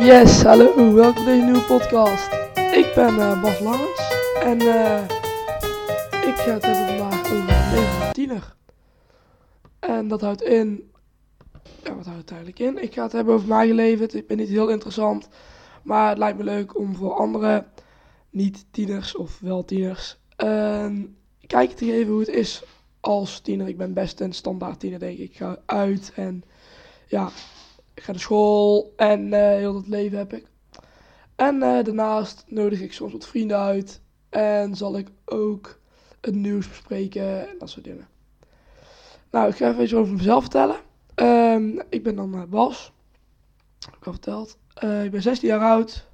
Yes, hallo, welkom bij deze nieuwe podcast. Ik ben eh, Bas Langens en eh, ik ga het hebben vandaag over het leven een tiener. En dat houdt in, ja wat houdt het eigenlijk in? Ik ga het hebben over mijn eigen leven, ik ben niet heel interessant, maar het lijkt me leuk om voor andere niet-tieners of wel tieners een te geven hoe het is als tiener. Ik ben best een standaard tiener denk ik, ik ga uit en ja, ik ga naar school en eh, heel dat leven heb ik. En eh, daarnaast nodig ik soms wat vrienden uit. En zal ik ook het nieuws bespreken en dat soort dingen. Nou, ik ga even iets over mezelf vertellen. Ehm, ik ben dan uh, Bas. Heb ik al verteld. ik ben 16 jaar oud.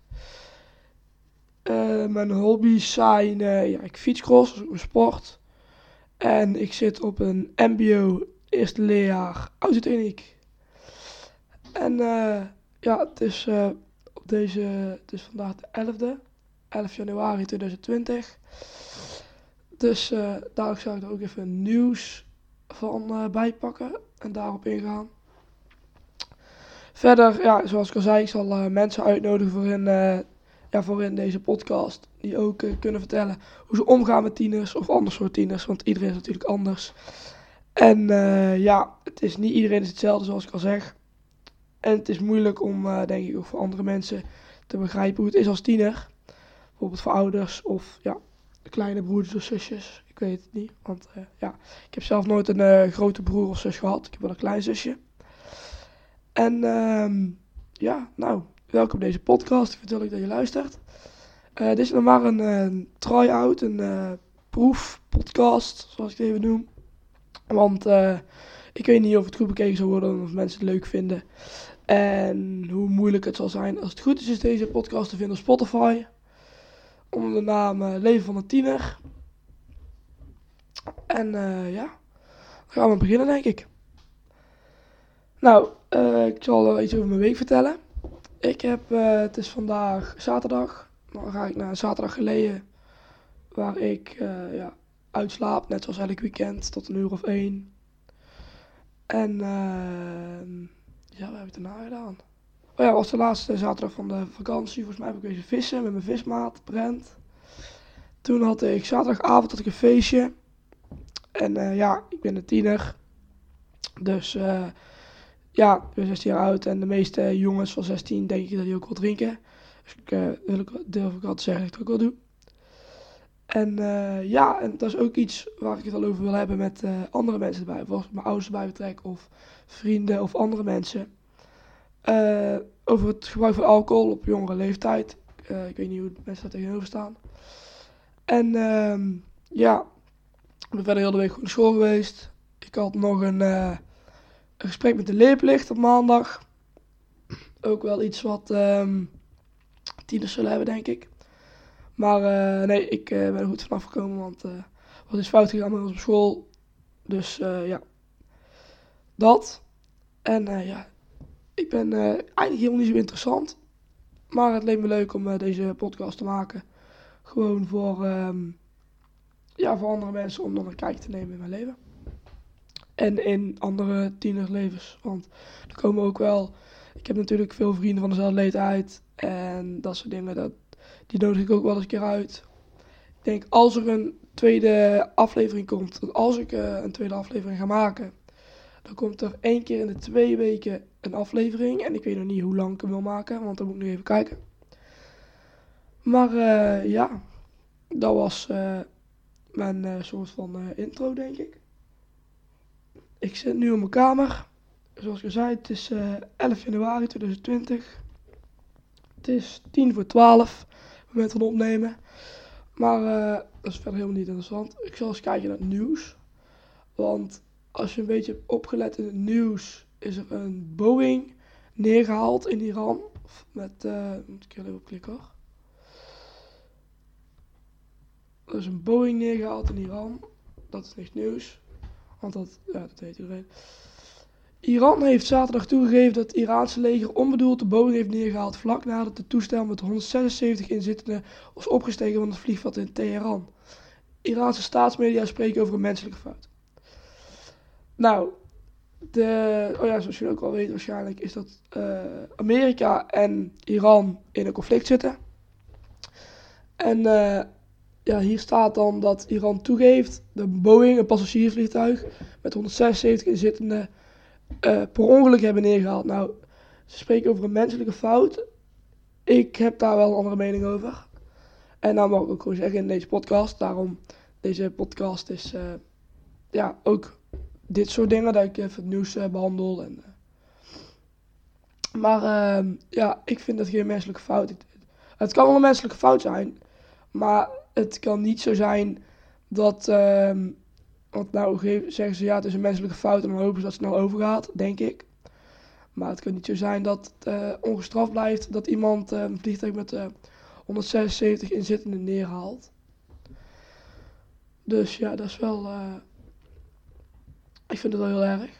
mijn hobby's zijn, ja, ik fietscross, dat mijn sport. En ik zit op een mbo eerste leerjaar autotechniek. En uh, ja, het is, uh, op deze, het is vandaag de 11e, 11 januari 2020. Dus uh, daarom zou ik er ook even nieuws van bijpakken en daarop ingaan. Verder, ja, zoals ik al zei, ik zal mensen uitnodigen voor in, ja, voor in deze podcast. Die ook kunnen vertellen hoe ze omgaan met tieners of ander soort tieners. Want iedereen is natuurlijk anders. En ja, het is niet iedereen is hetzelfde zoals ik al zeg. En het is moeilijk om, uh, denk ik, ook voor andere mensen te begrijpen hoe het is als tiener. Bijvoorbeeld voor ouders of ja, kleine broers of zusjes. Ik weet het niet. Want uh, ja, ik heb zelf nooit een uh, grote broer of zus gehad. Ik heb wel een klein zusje. En um, ja, nou, welkom bij deze podcast. Ik vertel ik dat je luistert. dit is nog maar een, try-out, een proefpodcast, zoals ik het even noem. Want ik weet niet of het goed bekeken zal worden of mensen het leuk vinden. En hoe moeilijk het zal zijn. Als het goed is, is deze podcast te vinden op Spotify. Onder de naam uh, Leven van een Tiener. En uh, ja, dan gaan we beginnen denk ik. Nou, uh, ik zal iets over mijn week vertellen. Ik heb, het is vandaag zaterdag. Dan ga ik naar een zaterdag geleden. Waar ik ja, uitslaap, net zoals elk weekend, tot een uur of één. En uh, ja, wat heb ik daarna gedaan? Oh ja, was de laatste zaterdag van de vakantie. Volgens mij heb ik wezen vissen met mijn vismaat, Brent. Toen had ik zaterdagavond had ik een feestje. En uh, ja, ik ben een tiener. Dus uh, ja, ik ben 16 jaar oud. En de meeste jongens van 16 denk ik dat die ook wel drinken. Dus ik uh, wil ik, durf ik altijd zeggen dat ik het ook wel doe. En uh, ja, en dat is ook iets waar ik het al over wil hebben met uh, andere mensen erbij. Bijvoorbeeld mijn ouders erbij betrekken of vrienden of andere mensen. Uh, over het gebruik van alcohol op jongere leeftijd. ik weet niet hoe mensen daar tegenover staan. En ehm, ja, ik ben verder heel de week naar school geweest. Ik had nog een, een gesprek met de leerplicht op maandag. Ook wel iets wat um, tieners zullen hebben, denk ik. Maar uh, nee, ik uh, ben er goed vanaf gekomen, want uh, wat is fout gegaan met ons op school. Dus ja, dat. En ja, ik ben eigenlijk helemaal niet zo interessant. Maar het leek me leuk om deze podcast te maken. Gewoon voor, um, ja, voor andere mensen om dan een kijkje te nemen in mijn leven. En in andere tienerlevens. Want er komen ook wel. Ik heb natuurlijk veel vrienden van dezelfde leeftijd. En dat soort dingen. Dat, die nodig ik ook wel eens een keer uit. Ik denk, als er een tweede aflevering komt, als ik uh, een tweede aflevering ga maken, dan komt er één keer in de twee weken een aflevering. En ik weet nog niet hoe lang ik hem wil maken, want dan moet ik nog even kijken. Maar uh, ja, dat was uh, mijn soort van intro, denk ik. Ik zit nu op mijn kamer. Zoals ik zei, het is 11 januari 2020. Het is 10 voor 12 moment van opnemen. Maar uh, dat is verder helemaal niet interessant. Ik zal eens kijken naar het nieuws. Want als je een beetje hebt opgelet in het nieuws, is er een Boeing neergehaald in Iran. Met, uh, moet ik even op klikken hoor. Er is een Boeing neergehaald in Iran. Dat is niks nieuws. Want dat, ja, dat weet iedereen. Iran heeft zaterdag toegegeven dat het Iraanse leger onbedoeld de Boeing heeft neergehaald vlak nadat het toestel met 176 inzittenden was opgestegen van het vliegveld in Teheran. Iraanse staatsmedia spreken over een menselijke fout. Nou, de, oh ja, zoals je ook al weet waarschijnlijk, is dat uh, Amerika en Iran in een conflict zitten. En uh, ja, hier staat dan dat Iran toegeeft de Boeing, een passagiersvliegtuig, met 176 inzittenden uh, per ongeluk hebben neergehaald. Nou, ze spreken over een menselijke fout. Ik heb daar wel een andere mening over. En nou mag ik ook gewoon zeggen in deze podcast. Daarom, deze podcast is uh, ja, ook dit soort dingen. Dat ik even het nieuws uh, behandel. En, maar ehm, ja, ik vind dat geen menselijke fout. Het kan wel een menselijke fout zijn. Maar het kan niet zo zijn dat. Uh, want nou zeggen ze ja, het is een menselijke fout en dan hopen ze dat het snel overgaat, denk ik. Maar het kan niet zo zijn dat het uh, ongestraft blijft dat iemand uh, een vliegtuig met uh, 176 inzittenden neerhaalt. Dus ja, dat is wel. ik vind het wel heel erg.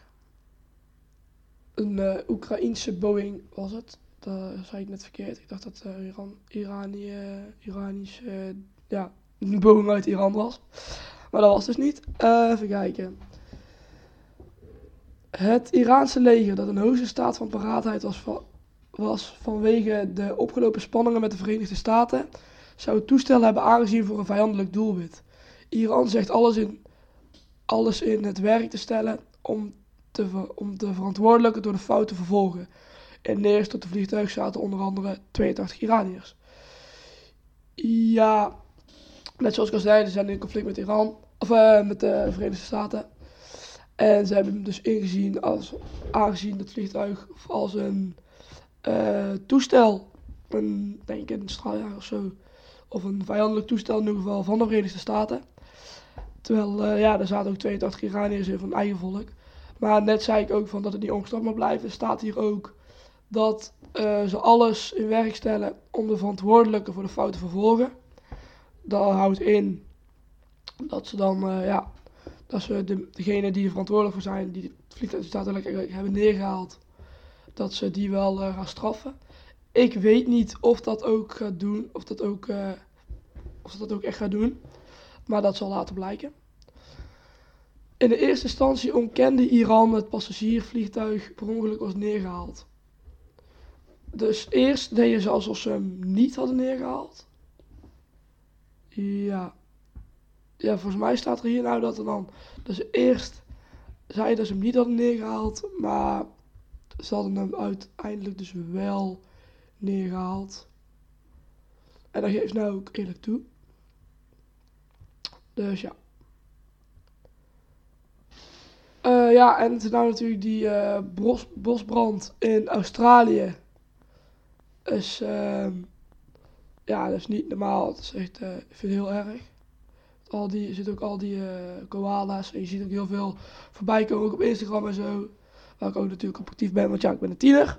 Een Oekraïense Boeing was het. Dat zei ik net verkeerd. Ik dacht dat Iran, Iranië, Iranische ja, Boeing uit Iran was. Maar dat was dus niet. Uh, even kijken. Het Iraanse leger, dat een hoogste staat van paraatheid was, was vanwege de opgelopen spanningen met de Verenigde Staten, zou het toestel hebben aangezien voor een vijandelijk doelwit. Iran zegt alles in, alles in het werk te stellen om, te, om de verantwoordelijken door de fout te vervolgen. En neerst tot de vliegtuig zaten onder andere 82 Iraniërs. Ja, net zoals ik al zei, ze zijn in conflict met Iran, of uh, met de Verenigde Staten. En ze hebben hem dus ingezien als, aangezien dat vliegtuig als een uh, toestel, een, denk een straaljager of zo, of een vijandelijk toestel in ieder geval van de Verenigde Staten. Terwijl, uh, ja, er zaten ook 82 Iraniërs in van eigen volk. Maar net zei ik ook van dat het niet ongestraft mag blijven. Staat hier ook dat ze alles in werk stellen om de verantwoordelijke voor de fouten te vervolgen dat houdt in dat ze dan, uh, ja, dat ze de, degene die er verantwoordelijk voor zijn, die het vliegtuig daadwerkelijk hebben neergehaald, dat ze die wel uh, gaan straffen. Ik weet niet of dat ook gaat doen, of dat ook, uh, of dat ook echt gaat doen, maar dat zal later blijken. In de eerste instantie ontkende Iran het passagiersvliegtuig per ongeluk was neergehaald. Dus eerst deden ze alsof ze hem niet hadden neergehaald. Ja. Ja, volgens mij staat er hier nou dat er dan... Dus eerst zei dat ze hem niet hadden neergehaald, maar ze hadden hem uiteindelijk dus wel neergehaald. En dat geeft nou ook eerlijk toe. Dus ja. Uh, ja, en het is nou natuurlijk die bos, bosbrand in Australië. Is... Uh, ja, dat is niet normaal. Dat is echt, uh, ik vind het heel erg. Al die, er zitten ook al die uh, koala's. En je ziet ook heel veel voorbij komen, ook op Instagram en zo. Waar ik ook natuurlijk op actief ben, want ja, ik ben een tiener.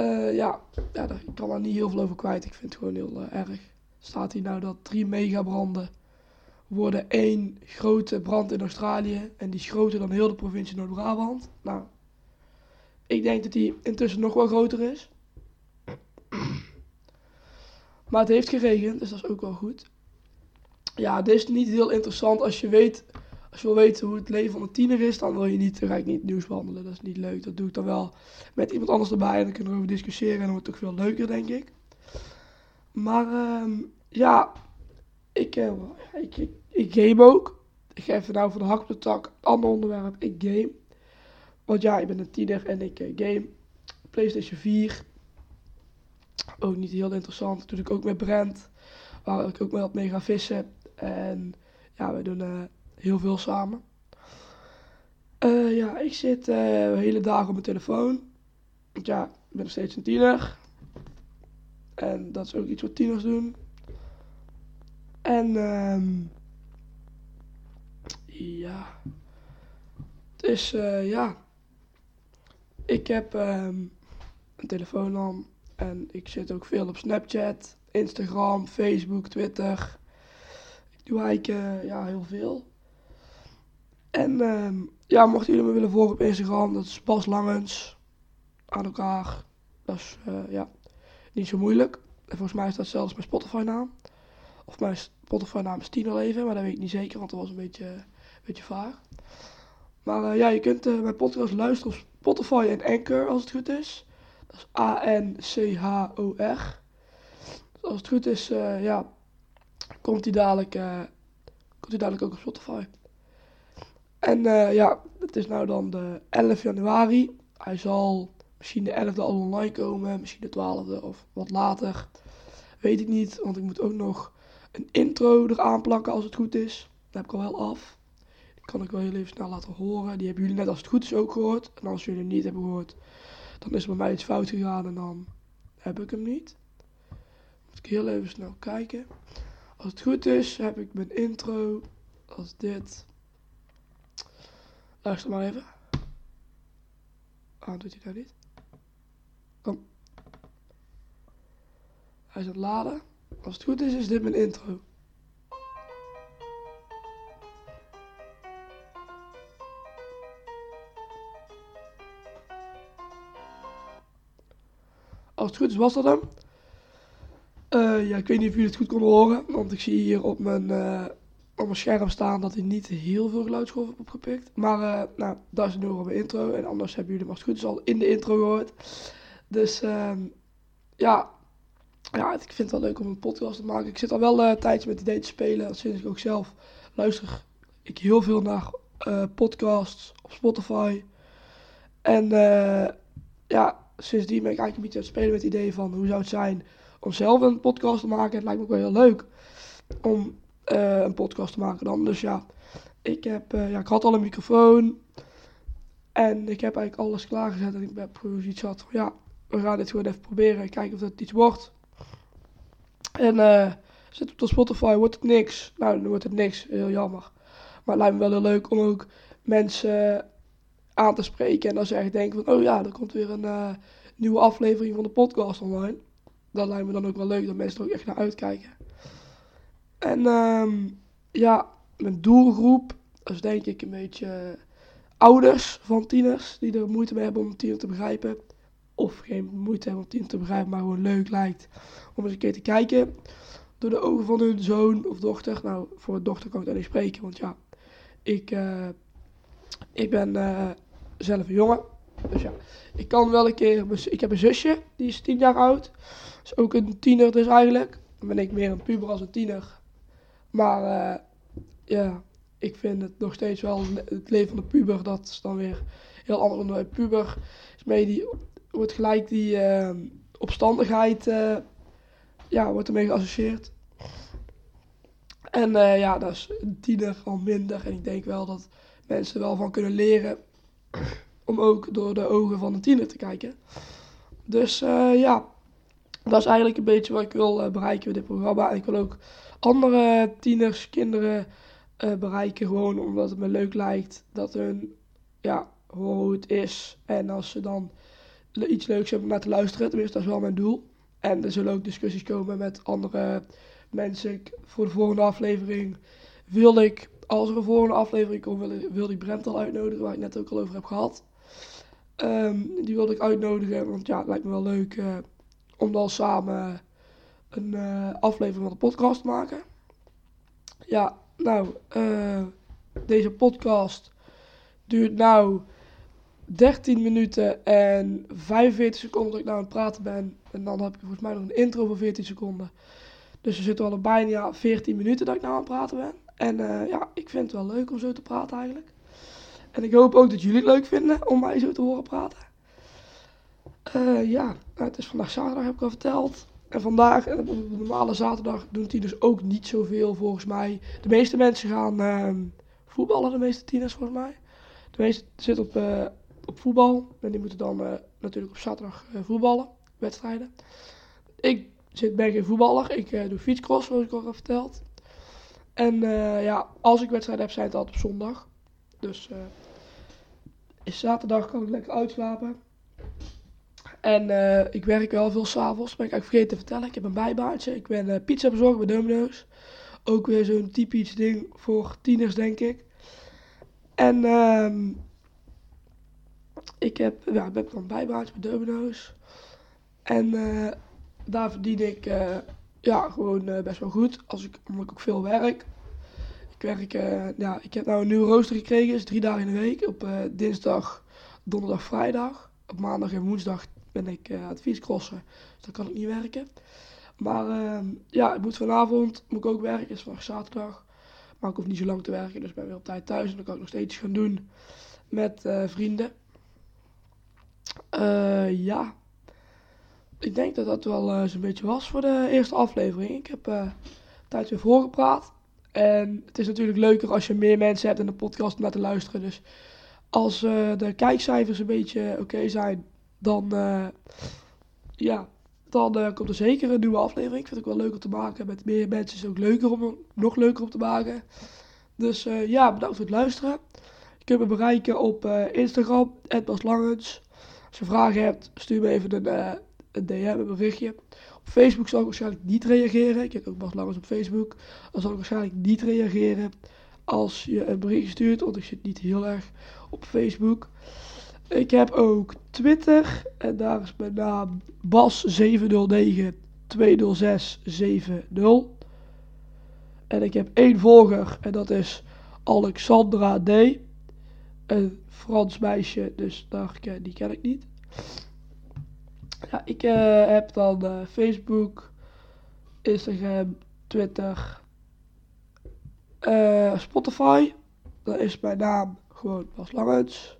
Uh, ja, ja ik kan daar niet heel veel over kwijt. Ik vind het gewoon heel erg. Staat hier nou dat drie megabranden worden één grote brand in Australië. En die is groter dan heel de provincie Noord-Brabant. Nou, ik denk dat die intussen nog wel groter is. Maar het heeft geregend, dus dat is ook wel goed. Ja, dit is niet heel interessant als je weet, als je wil weten hoe het leven van een tiener is, dan wil je niet, dan ga ik niet nieuws behandelen. Dat is niet leuk. Dat doe ik dan wel met iemand anders erbij en dan kunnen we over discussiëren en dan wordt het ook veel leuker, denk ik. Maar uh, ja, ik, uh, ik, ik, ik, game ook. Ik ga even nou voor de hak op de tak. Ander onderwerp, ik game. Want ja, ik ben een tiener en ik uh, game. PlayStation 4 ook niet heel interessant. Natuurlijk ook met Brent, waar ik ook mee mee ga vissen. En ja, we doen uh, heel veel samen. Uh, ja, ik zit de hele dagen op mijn telefoon. Want ja, ik ben nog steeds een tiener. En dat is ook iets wat tieners doen. En um, ja. Dus ja. Ik heb um, een telefoon dan en ik zit ook veel op Snapchat, Instagram, Facebook, Twitter. Ik doe eigenlijk uh, ja, heel veel. En uh, ja, mochten jullie me willen volgen op Instagram, dat is Bas Langens. Aan elkaar. Dat is uh, ja, niet zo moeilijk. En volgens mij is dat zelfs mijn Spotify naam. Of mijn Spotify naam is Tino Leven, maar dat weet ik niet zeker, want dat was een beetje, een beetje vaag. Maar eh, ja, je kunt uh, mijn podcast luisteren op Spotify en Anchor als het goed is. Dat is A-N-C-H-O-R. Dus als het goed is, uh, ja, komt hij dadelijk, komt hij dadelijk ook op Spotify. En ja, het is nou dan de 11 januari. Hij zal misschien de 11e al online komen, misschien de 12e of wat later. Weet ik niet, want ik moet ook nog een intro eraan plakken als het goed is. Dat heb ik al wel af. Die kan ik wel heel even snel laten horen. Die hebben jullie net als het goed is ook gehoord. En als jullie hem niet hebben gehoord, dan is er bij mij iets fout gegaan en dan heb ik hem niet. Moet ik heel even snel kijken. Als het goed is, heb ik mijn intro als dit. Luister maar even. Ah, doet hij dat niet? Kom. Hij is het laden. Als het goed is, is dit mijn intro. Als het goed is, was dat hem. Uh, ja, ik weet niet of jullie het goed konden horen, want ik zie hier op mijn, uh, op mijn scherm staan dat hij niet heel veel geluidsgolf heeft opgepikt. Maar uh, nou, dat is een op mijn intro en anders hebben jullie maar het goed is al in de intro gehoord. Dus uh, ja, ja, ik vind het wel leuk om een podcast te maken. Ik zit al wel een tijdje met idee te spelen. Sinds ik ook zelf luister ik heel veel naar podcasts op Spotify. En ja, sindsdien ben ik eigenlijk een beetje aan het spelen met het idee van hoe zou het zijn om zelf een podcast te maken. Het lijkt me ook wel heel leuk om een podcast te maken dan. Dus ja, ik, heb, ja, ik had al een microfoon. En ik heb eigenlijk alles klaargezet. En ik heb iets had van ja, we gaan dit gewoon even proberen. Kijken of het iets wordt. En uh, zit op de Spotify, wordt het niks. Nou, dan wordt het niks. Heel jammer. Maar het lijkt me wel heel leuk om ook mensen aan te spreken. En als ze echt denken van, oh ja, er komt weer een uh, nieuwe aflevering van de podcast online. Dat lijkt me dan ook wel leuk, dat mensen er ook echt naar uitkijken. En um, ja, mijn doelgroep, is denk ik een beetje ouders van tieners. Die er moeite mee hebben om tiener te begrijpen of geen moeite hebben om tien te begrijpen, maar gewoon leuk lijkt om eens een keer te kijken. Door de ogen van hun zoon of dochter. Nou, voor dochter kan ik daar niet spreken, want ja, ik, uh, ik ben uh, zelf een jongen. Dus ja, ik kan wel een keer. Ik heb een zusje, die is tien jaar oud. Is ook een tiener, dus eigenlijk. Dan ben ik meer een puber als een tiener. Maar uh, ja, ik vind het nog steeds wel het leven van de puber. Dat is dan weer heel anders dan een puber. Is mee die wordt gelijk die uh, opstandigheid uh, ja, wordt ermee geassocieerd. En uh, ja, dat is een tiener al minder. En ik denk wel dat mensen wel van kunnen leren om ook door de ogen van een tiener te kijken. Dus ja, dat is eigenlijk een beetje wat ik wil bereiken met dit programma. En ik wil ook andere tieners, kinderen bereiken. Gewoon omdat het me leuk lijkt dat hun ja, hoe het is. En als ze dan iets leuks hebben om naar te luisteren. Tenminste, dat is wel mijn doel. En er zullen ook discussies komen met andere mensen. Voor de volgende aflevering wil ik, als er een volgende aflevering komt, wil, wil ik Brent al uitnodigen, waar ik net ook al over heb gehad. Um, die wilde ik uitnodigen, want ja, het lijkt me wel leuk uh, om dan samen een uh, aflevering van de podcast te maken. Ja, nou, uh, deze podcast duurt nou 13 minuten en 45 seconden dat ik nou aan het praten ben. En dan heb ik volgens mij nog een intro van 14 seconden. Dus we zitten al bijna 14 minuten dat ik nou aan het praten ben. En uh, ja, ik vind het wel leuk om zo te praten eigenlijk. En ik hoop ook dat jullie het leuk vinden om mij zo te horen praten. Uh, ja, nou, het is vandaag zaterdag, heb ik al verteld. En vandaag, op een normale zaterdag, doen die dus ook niet zoveel volgens mij. De meeste mensen gaan uh, voetballen, de meeste tieners volgens mij. De meeste zitten op uh, op voetbal. En die moeten dan natuurlijk op zaterdag voetballen, wedstrijden. Ik zit, ben geen voetballer, ik doe fietscross, zoals ik al heb verteld. En ja, als ik wedstrijden heb, zijn het altijd op zondag. Dus is zaterdag kan ik lekker uitslapen. En ik werk wel veel s'avonds, ben ik eigenlijk vergeten te vertellen. Ik heb een bijbaantje, ik ben pizza bezorger bij Domino's. Ook weer zo'n typisch ding voor tieners, denk ik. En ehm ik heb, ja, ben dan bijbaantje bij Domino's. En daar verdien ik ja, gewoon uh, best wel goed, als ik, omdat ik ook veel werk. Ik werk, eh, ja, ik heb nou een nieuwe rooster gekregen, is drie dagen in de week. Op eh, dinsdag, donderdag, vrijdag. Op maandag en woensdag ben ik aan het fietscrossen, dus dan kan ik niet werken. Maar ehm, ja, ik moet vanavond moet ik ook werken, is vandaag zaterdag. Maar ik hoef niet zo lang te werken, dus ik ben weer op tijd thuis. En dan kan ik nog steeds gaan doen met vrienden. ja, ik denk dat dat wel zo'n beetje was voor de eerste aflevering. Ik heb tijd weer voorgepraat. En het is natuurlijk leuker als je meer mensen hebt in de podcast om naar te luisteren. Dus als uh, de kijkcijfers een beetje oké zijn, dan, ja, dan komt er zeker een nieuwe aflevering. Ik vind het wel leuk om te maken. Met meer mensen is het ook leuker om, nog leuker om te maken. Dus ja, bedankt voor het luisteren. Je kunt me bereiken op Instagram, @baslangens. Als je vragen hebt, stuur me even een, een DM, een berichtje. Facebook zal ik waarschijnlijk niet reageren. Ik heb ook Bas Langers op Facebook. Dan zal ik waarschijnlijk niet reageren als je een bericht stuurt, want ik zit niet heel erg op Facebook. Ik heb ook Twitter en daar is mijn naam Bas709 20670. En ik heb één volger en dat is Alexandra D. Een Frans meisje, dus daar, die ken ik niet. Ja, ik uh, heb dan uh, Facebook, Instagram, Twitter, uh, Spotify. Dat is mijn naam gewoon Bas Langens.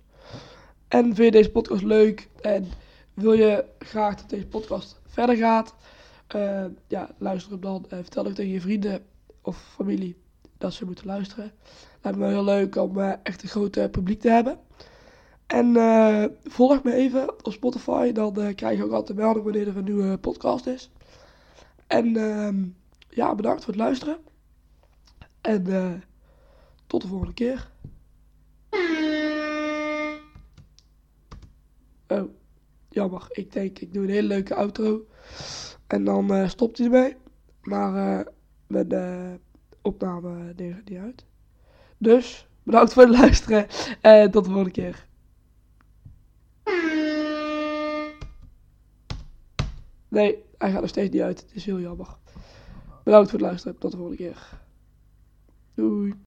En vind je deze podcast leuk en wil je graag dat deze podcast verder gaat? ja, luister hem dan en vertel ook tegen je vrienden of familie dat ze moeten luisteren. Lijkt me heel leuk om echt een groot publiek te hebben. En uh, volg me even op Spotify, dan uh, krijg je ook altijd melding wanneer er een nieuwe podcast is. En uh, ja, bedankt voor het luisteren. En uh, tot de volgende keer. Oh, jammer. Ik denk, ik doe een hele leuke outro. En dan stopt hij ermee. Maar mijn opname neemt niet uit. Dus, bedankt voor het luisteren. En tot de volgende keer. Nee, hij gaat er steeds niet uit. Het is heel jammer. Bedankt voor het luisteren. Tot de volgende keer. Doei.